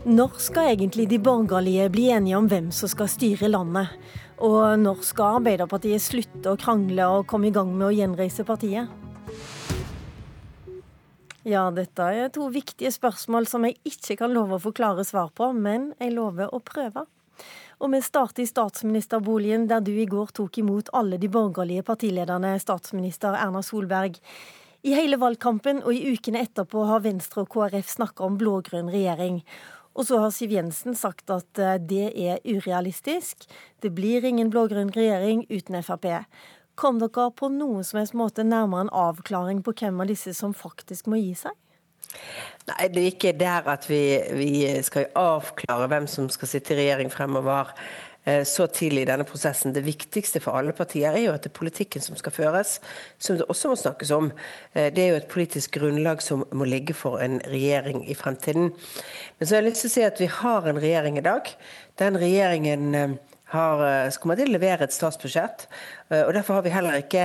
Når skal egentlig de borgerlige bli enige om hvem som skal styre landet? Og når skal Arbeiderpartiet slutte å krangle og komme i gang med å gjenreise partiet? Ja, dette er to viktige spørsmål som jeg ikke kan love å få klare svar på, men jeg lover å prøve. Og vi starter i statsministerboligen, der du i går tok imot alle de borgerlige partilederne, statsminister Erna Solberg. I hele valgkampen og i ukene etterpå har Venstre og KrF snakka om blå-grønn regjering. Og så har Siv Jensen sagt at eh, det er urealistisk. Det blir ingen blå-grønn regjering uten Frp. Kom dere på noen som helst måte nærmere en avklaring på hvem av disse som faktisk må gi seg? Nei, det er ikke der at vi, vi skal avklare hvem som skal sitte i regjering fremover. Eh, så tidlig i denne prosessen. Det viktigste for alle partier er jo at det er politikken som skal føres, som det også må snakkes om. Eh, det er jo et politisk grunnlag som må ligge for en regjering i fremtiden. Men så har jeg lyst til å si at vi har en regjering i dag. Den regjeringen eh, har, kommer til å levere et statsbudsjett. og Derfor har vi heller ikke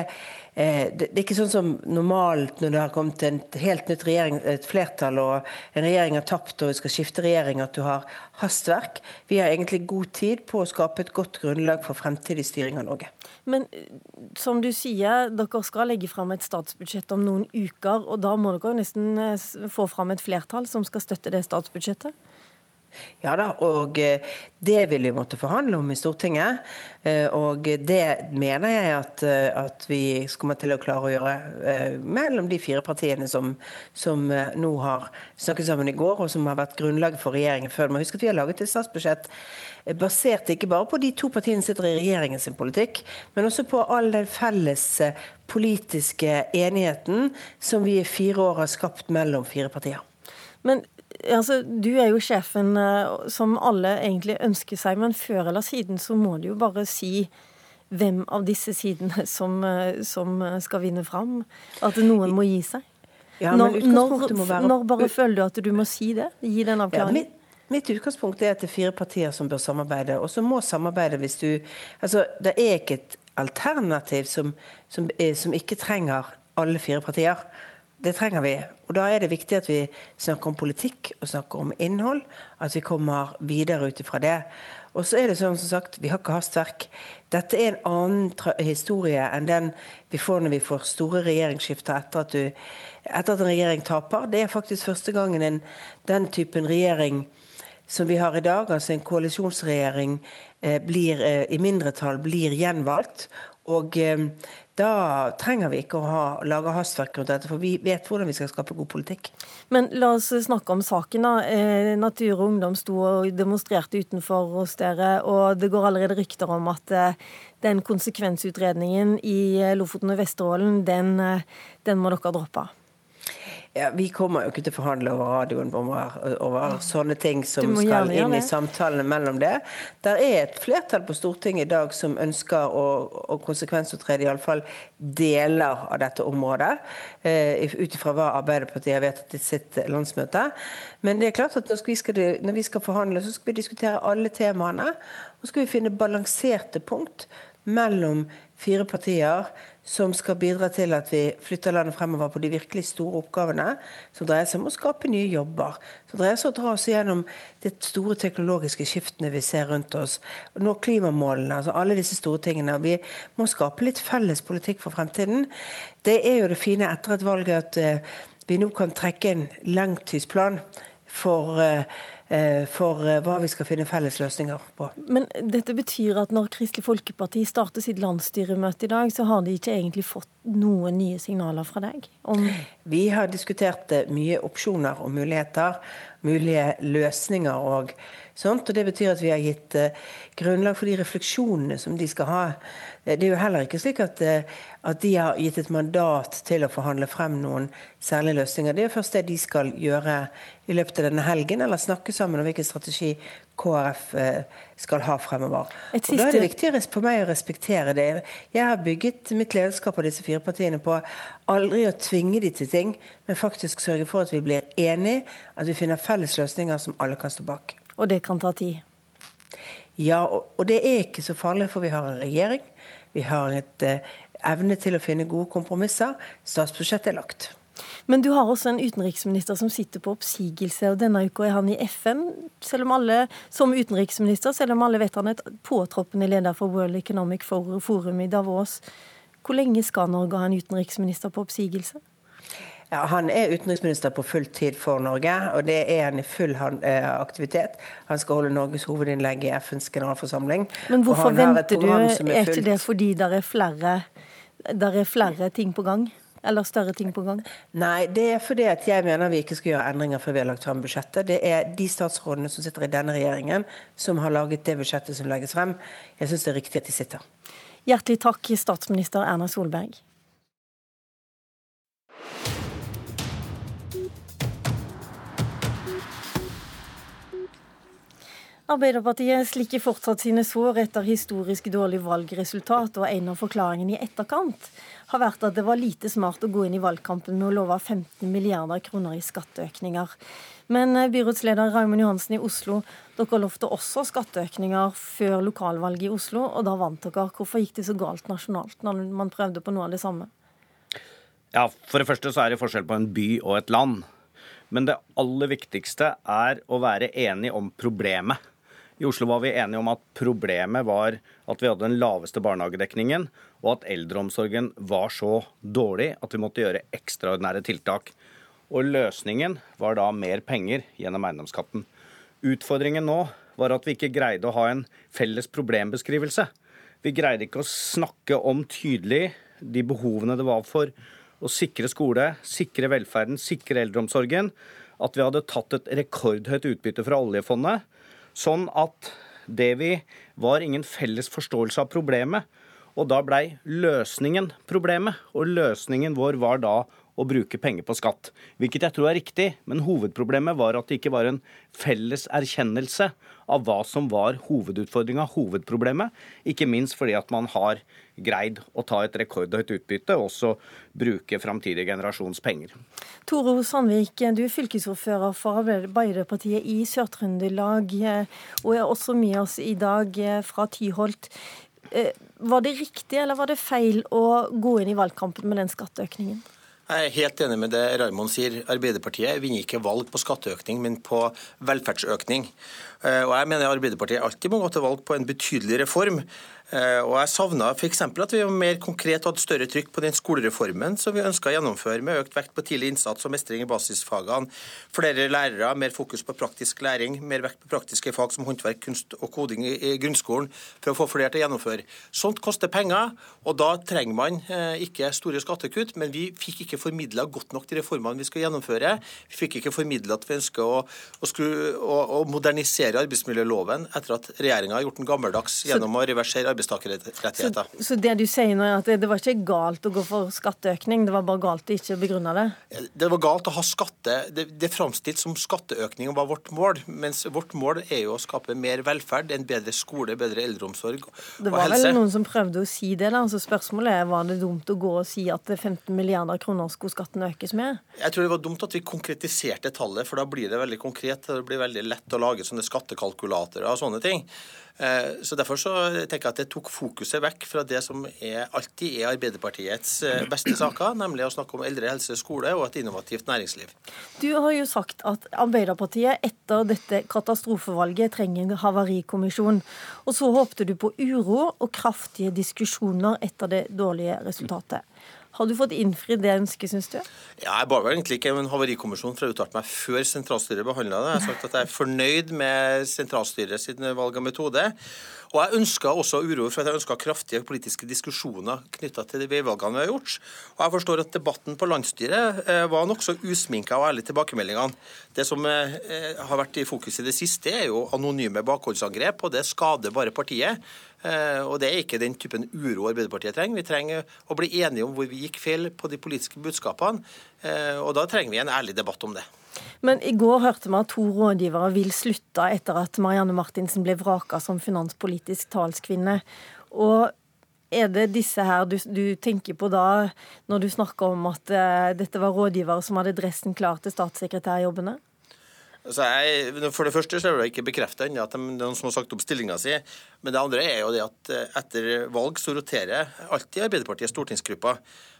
det, er ikke sånn som normalt når det har kommet et helt nytt regjering, et flertall og en regjering har tapt og skal skifte regjering, at du har hastverk. Vi har egentlig god tid på å skape et godt grunnlag for fremtidig styring av Norge. Men eh, som du sier, dere skal legge fram et statsbudsjett om noen uker. Og da må dere nesten eh, få fram et flertall som skal støtte det statsbudsjettet? Ja da, og eh, det vil vi måtte forhandle om i Stortinget. Eh, og det mener jeg at, eh, at vi kommer til å klare å gjøre mellom de fire partiene som, som, nå har snakket sammen i går, og som har vært grunnlaget for regjeringen før. Man husker at vi har laget et statsbudsjett basert ikke bare på de to partiene som sitter i regjeringens politikk, men også på all den felles politiske enigheten som vi i fire år har skapt mellom fire partier. Men altså, Du er jo sjefen uh, som alle egentlig ønsker seg, men før eller siden så må du jo bare si hvem av disse sidene som, uh, som skal vinne fram. At noen må gi seg. Ja, når, når, være... når, bare føler du at du må si det? Gi den avklaringen? Ja, mitt, utgangspunkt er at det er fire partier som bør samarbeide. Og som må samarbeide hvis du Altså, det er ikke et alternativ som, som, som ikke trenger alle fire partier. Det trenger vi. Og Da er det viktig at vi snakker om politikk og snakker om innhold. At vi kommer videre ut ifra det. Og så er det sånn som sagt, Vi har ikke hastverk. Dette er en annen historie enn den vi får når vi får store regjeringsskifter etter at, du, etter at en regjering taper. Det er faktisk første gangen en, den typen regjering som vi har i dag, altså en koalisjonsregjering, eh, blir, eh, i mindretall blir gjenvalgt. Og eh, da trenger vi ikke å ha, lage hastverk rundt dette, for vi vet hvordan vi skal skape god politikk. Men la oss snakke om saken. da. Eh, Natur og Ungdom sto og demonstrerte utenfor hos dere, og det går allerede rykter om at eh, den konsekvensutredningen i eh, Lofoten og Vesterålen, den, den må dere droppe. Ja, Vi kommer jo ikke til å forhandle over radioen over, over sånne ting som skal inn i samtalene mellom det. Der er et flertall på Stortinget i dag som ønsker å, å konsekvensutrede iallfall deler av dette området, eh, ut ifra hva Arbeiderpartiet har vedtatt i sitt landsmøte. Men det er klart at når vi, skal, når vi skal forhandle, så skal vi diskutere alle temaene. Og så skal vi finne balanserte punkt mellom fire partier som skal bidra til at vi flytter landet fremover på de virkelig store oppgavene, som dreier seg om å skape nye jobber, som dreier seg om å dra oss gjennom de store teknologiske skiftene vi ser rundt oss, nå klimamålene, altså alle disse store tingene. Vi må skape litt felles politikk for fremtiden. Det er jo det fine etter et valg at uh, vi nå kan trekke en langtidsplan for uh, Eh, for eh, hva vi skal finne felles løsninger på. Men dette betyr at når Kristelig Folkeparti starter sitt landsstyremøte i dag, så har de ikke egentlig fått noen nye signaler fra deg? Om vi har diskutert eh, mye opsjoner og muligheter, mulige løsninger og sånt. Og det betyr at vi har gitt grunnlag for de refleksjonene som de skal ha. Det er jo heller ikke slik at, at de har gitt et mandat til å forhandle frem noen særlige løsninger. Det er først det de skal gjøre i løpet av denne helgen, eller snakke sammen om hvilken strategi KrF eh, skal ha fremover. Og Da er det viktig for meg å respektere det. Jeg har bygget mitt lederskap av disse fire partiene på aldri å tvinge de til ting, men faktisk sørge for at vi blir enige, at vi finner felles løsninger som alle kan stå bak. Og det kan ta tid? Ja, og det er ikke så farlig, for vi har en regjering. Vi har et eh, evne til å finne gode kompromisser. Statsbudsjettet er lagt. Men du har også en utenriksminister som sitter på oppsigelse, og denne uka er han i FN, selv om alle, som utenriksminister, selv om alle vet han er et påtroppende leder for World Economic Forum i Davos. Hvor lenge skal Norge ha en utenriksminister på oppsigelse? Ja, Han er utenriksminister på full tid for Norge, og det er han i full eh, aktivitet. Han skal holde Norges hovedinnlegg i FNs generalforsamling. Men hvorfor venter du? Er, er ikke det fordi det er flere, der er flere ting på gang? Eller større ting på gang? Nei, det er fordi at jeg mener vi ikke skal gjøre endringer før vi har lagt frem budsjettet. Det er de statsrådene som sitter i denne regjeringen som har laget det budsjettet som legges frem. Jeg syns det er riktig at de sitter. Hjertelig takk, statsminister Erna Solberg. Arbeiderpartiet slikker fortsatt sine sår etter historisk dårlig valgresultat, og en av forklaringene i etterkant har vært at det var lite smart å gå inn i valgkampen med å love 15 milliarder kroner i skatteøkninger. Men eh, byrådsleder Raymond Johansen i Oslo, dere lovte også skatteøkninger før lokalvalget i Oslo, og da vant dere. Hvorfor gikk det så galt nasjonalt når man prøvde på noe av det samme? Ja, For det første så er det forskjell på en by og et land. Men det aller viktigste er å være enig om problemet. I Oslo var vi enige om at problemet var at vi hadde den laveste barnehagedekningen, og at eldreomsorgen var så dårlig at vi måtte gjøre ekstraordinære tiltak. Og løsningen var da mer penger gjennom eiendomsskatten. Utfordringen nå var at vi ikke greide å ha en felles problembeskrivelse. Vi greide ikke å snakke om tydelig de behovene det var for å sikre skole, sikre velferden, sikre eldreomsorgen. At vi hadde tatt et rekordhøyt utbytte fra oljefondet Sånn at det vi var ingen felles forståelse av problemet. Og da blei løsningen problemet. Og løsningen vår var da å bruke penger på skatt. Hvilket jeg tror er riktig, men hovedproblemet var at det ikke var en felles erkjennelse av hva som var hovedutfordringa, hovedproblemet. Ikke minst fordi at man har greid å ta et rekordhøyt utbytte, og også bruke framtidige generasjons penger. Toro Sandvik, du er fylkesordfører for Arbeiderpartiet i Sør-Trøndelag, og er også med oss i dag fra Tyholt. Eh, var det riktig eller var det feil å gå inn i valgkampen med den skatteøkningen? Jeg er helt enig med det Raymond sier. Arbeiderpartiet vinner ikke valg på skatteøkning, men på velferdsøkning. Eh, og jeg mener Arbeiderpartiet alltid må gå til valg på en betydelig reform. Eh, og Jeg savna f.eks. at vi var mer konkret hadde større trykk på den skolereformen som vi ønska å gjennomføre, med økt vekt på tidlig innsats og mestring i basisfagene. Flere lærere, mer fokus på praktisk læring, mer vekt på praktiske fag som håndverk, kunst og koding i grunnskolen, for å få flere til å gjennomføre. Sånt koster penger, og da trenger man eh, ikke store skattekutt. Men vi fikk ikke formidla godt nok de reformene vi skal gjennomføre. Vi fikk ikke formidla at vi ønsker å, å, skru, å, å modernisere arbeidsmiljøloven etter at regjeringa har gjort den gammeldags gjennom å reversere arbeidstakerrettigheter. Så, så, det du sier nå er at det, var ikke galt å gå for skatteøkning, det var bare galt å ikke begrunne det? Det var galt å ha skatte... Det, det framstilt som skatteøkning var vårt mål, mens vårt mål er jo å skape mer velferd, en bedre skole, bedre eldreomsorg og helse. Det var vel noen som prøvde å si det, da. Så spørsmålet er var det dumt å gå og si at 15 milliarder kroner skulle skatten økes med? Jeg tror det var dumt at vi konkretiserte tallet, for da blir det veldig konkret. Det blir veldig lett å lage sånne skattekalkulatorer og sånne ting. Eh, så Derfor så tenker jeg at det tok fokuset vekk fra det som er, alltid er Arbeiderpartiets eh, beste saker, nemlig å snakke om eldre helse, skole og et innovativt næringsliv. Du har jo sagt at Arbeiderpartiet etter dette katastrofevalget trenger en havarikommisjon. Og så håpte du på uro og kraftige diskusjoner etter det dårlige resultatet. Har du fått innfridd det ønsket, syns du? Ja, jeg ba vel egentlig ikke en havarikommisjon for å uttale meg før sentralstyret behandla det. Jeg har sagt at jeg er fornøyd med sentralstyret sin valg av metode. Og jeg ønska også uro for jeg ønska kraftige politiske diskusjoner knytta til de veivalgene vi har gjort. Og jeg forstår at debatten på landsstyret eh, var nokså usminka og ærlig tilbakemeldingene. Det som eh, har vært i fokus i det siste, er jo anonyme bakholdsangrep, og det skader bare partiet. Eh, og Det er ikke den typen uro Arbeiderpartiet trenger. Vi trenger å bli enige om hvor vi gikk feil på de politiske budskapene. Og da trenger vi en ærlig debatt om det. Men i går hørte vi at to rådgivere vil slutte etter at Marianne Martinsen ble vraka som finanspolitisk talskvinne. Og er det disse her du, du, tenker på da, når du snakker om at uh, dette var rådgivere som hadde dressen klar til statssekretærjobbene? Jeg, for det første så er det ikke bekreftet ennå at er noen som har sagt opp stillinga si. Men det andre er jo det at eh, etter valg så roterer alltid Arbeiderpartiet stortingsgruppa.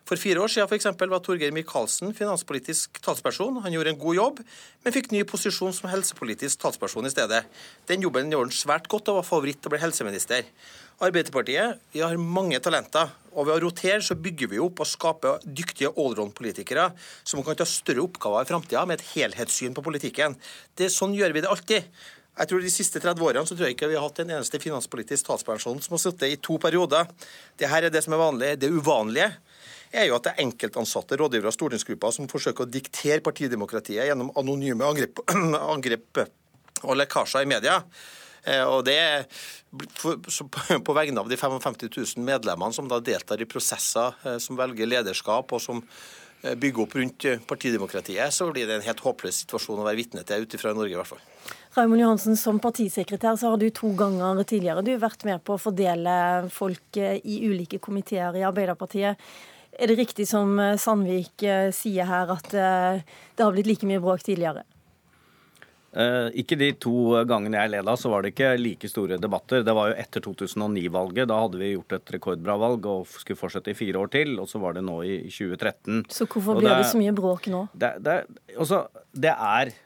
For fire år siden for eksempel, var Torgeir Micaelsen finanspolitisk talsperson. Han gjorde en god jobb, men fikk ny posisjon som helsepolitisk talsperson i stedet. Den jobben gjorde han svært godt og var favoritt til å bli helseminister. Arbeiderpartiet vi har mange talenter. og Ved å rotere så bygger vi opp og skaper dyktige allround-politikere som kan ta større oppgaver i framtida med et helhetssyn på politikken. Det, sånn gjør vi det alltid. Jeg tror De siste 30 årene så tror jeg ikke vi har hatt en eneste finanspolitisk talsperson som har sittet i to perioder. Det her er det som er vanlig. Det uvanlige er jo at det er enkeltansatte rådgivere og stortingsgrupper som forsøker å diktere partidemokratiet gjennom anonyme angrep, angrep og lekkasjer i media. Eh, og det er på vegne av de 55 000 medlemmene som da deltar i prosesser eh, som velger lederskap og som eh, bygger opp rundt partidemokratiet, så blir det en helt håpløs situasjon å være vitne til ut ifra Norge i hvert fall. Raymond Johansen, som partisekretær så har du to ganger tidligere du har vært med på å fordele folk i ulike komiteer i Arbeiderpartiet. Er det riktig som Sandvik sier her, at det har blitt like mye bråk tidligere? Eh, ikke de to gangene jeg leda, så var det ikke like store debatter. Det var jo etter 2009-valget. Da hadde vi gjort et rekordbra valg og skulle fortsette i fire år til. Og så var det nå i 2013. Så hvorfor blir det, det, så mye bråk nå? Det, det, også, det er eh,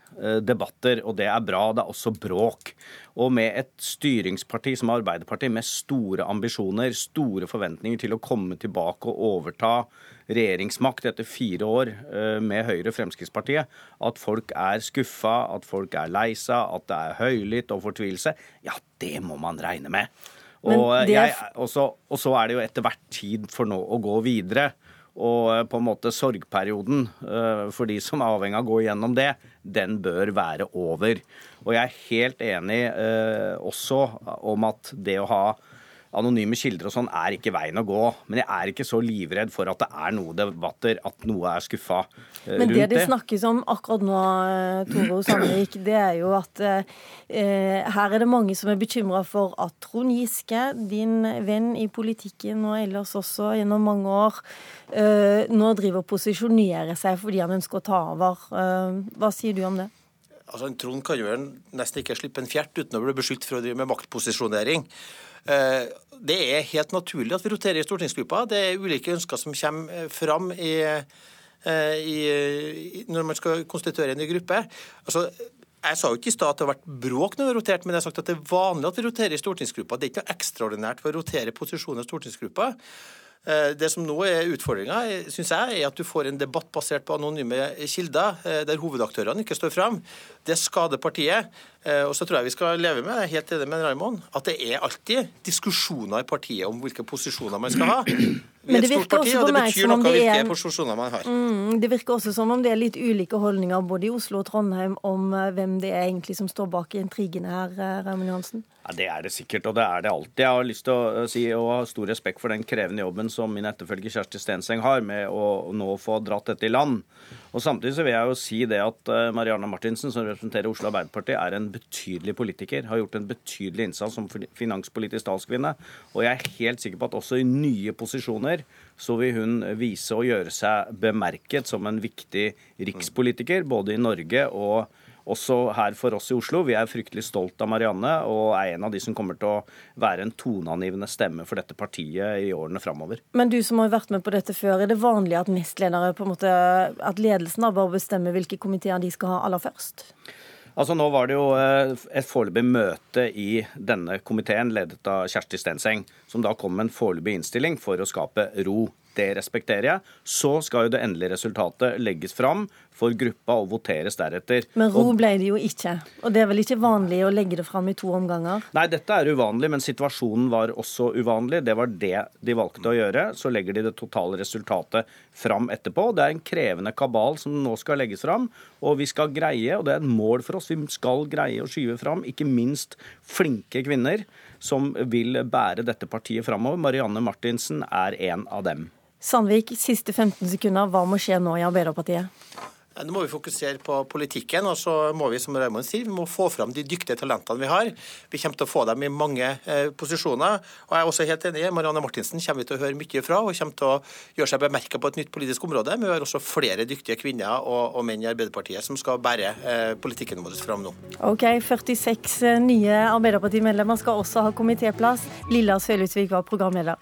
debatter, og det er bra. Det er også bråk. Og med et styringsparti som Arbeiderpartiet, med store ambisjoner, store forventninger til å komme tilbake og overta regjeringsmakt etter fire år eh, med Høyre og Fremskrittspartiet, at folk er skuffa, at folk er lei seg, at det er høylytt og fortvilelse, ja, det må man regne med. Og, er... jeg, og, så, og så er det jo etter hvert tid for nå å gå videre. Og eh, på en måte sorgperioden eh, for de som er avhengig av å gå gjennom det, den bør være over. Og jeg er helt enig også om at det å ha anonyme kilder og sånn er ikke veien å gå. Men jeg er ikke så livredd for at det er noe debatter, at noe er skuffa rundt det. Men det det snakkes om akkurat nå, eh, Tore Sandvik, det er jo at eh, her er det mange som er bekymra for at Trond Giske, din venn i politikken og ellers også gjennom mange år, eh, nå driver og posisjonerer seg fordi han ønsker å ta over. Eh, hva sier du om det? Altså, Trond kan jo nesten ikke slippe en fjert uten å bli beskyldt for å drive med maktposisjonering. Eh, det er helt naturlig at vi roterer i stortingsgruppa. Det er ulike ønsker som kommer eh, fram i, eh, i, når man skal konstituere en ny gruppe. Altså, jeg sa jo ikke i stad at det har vært bråk når vi har rotert, men jeg har sagt at det er vanlig at vi roterer i stortingsgruppa. Det er ikke noe ekstraordinært for å rotere posisjoner i stortingsgruppa. Det som nå er utfordringa, syns jeg, er at du får en debatt basert på anonyme kilder, der hovedaktørene ikke står fram. Det skader partiet. Eh, og så tror jeg vi skal leve med, helt enig med Raymond, at det er alltid diskusjoner i partiet om hvilke posisjoner man skal ha. Men det et stort parti, og det betyr noe hvilke er, posisjoner man har. Mm, det virker også som om det er litt ulike holdninger både i Oslo og Trondheim om uh, hvem det er egentlig som står bak intrigene her, uh, Raymond Johansen? Ja, Det er det sikkert, og det er det alltid. Jeg har lyst til å si og ha stor respekt for den krevende jobben som min etterfølger Kjersti Stenseng har med å nå få dratt dette i land. Og Samtidig så vil jeg jo si det at Marianne Martinsen, som representerer Oslo Arbeiderparti, er en betydelig politiker. Har gjort en betydelig innsats som finanspolitisk talskvinne. Og jeg er helt sikker på at også i nye posisjoner så vil hun vise å gjøre seg bemerket som en viktig rikspolitiker, både i Norge og også her for oss i Oslo. Vi er fryktelig stolt av Marianne og er en av de som kommer til å være en toneangivende stemme for dette partiet i årene framover. Men du som har vært med på dette før, er det vanlig at nestledere på en måte, at ledelsen da bare bestemmer hvilke komiteer de skal ha aller først? Altså Nå var det jo eh, et foreløpig møte i denne komiteen, ledet av Kjersti Stenseng, som da kom med en foreløpig innstilling for å skape ro. Det respekterer jeg. Så skal jo det endelige resultatet legges fram for gruppa og voteres deretter. Men ro ble det jo ikke. Og det er vel ikke vanlig å legge det fram i to omganger? Nei, dette er uvanlig, men situasjonen var også uvanlig. Det var det de valgte å gjøre. Så legger de det totale resultatet fram etterpå. Det er en krevende kabal som nå skal legges fram, og vi skal greie, og det er et mål for oss, vi skal greie å skyve fram ikke minst flinke kvinner som vil bære dette partiet framover. Marianne Martinsen er en av dem. Sandvik, siste 15 sekunder. Hva må skje nå i Arbeiderpartiet? Nå må vi fokusere på politikken, og så må vi som Raymond sier, vi må få fram de dyktige talentene vi har. Vi kommer til å få dem i mange eh, posisjoner. Og jeg er også helt enig, Marianne Martinsen kommer vi til å høre mye fra, og kommer til å gjøre seg bemerka på et nytt politisk område. Men vi har også flere dyktige kvinner og, og menn i Arbeiderpartiet som skal bære eh, politikken vår fram nå. Ok, 46 nye Arbeiderpartimedlemmer skal også ha komitéplass. Lilla Sølhusvik var programleder.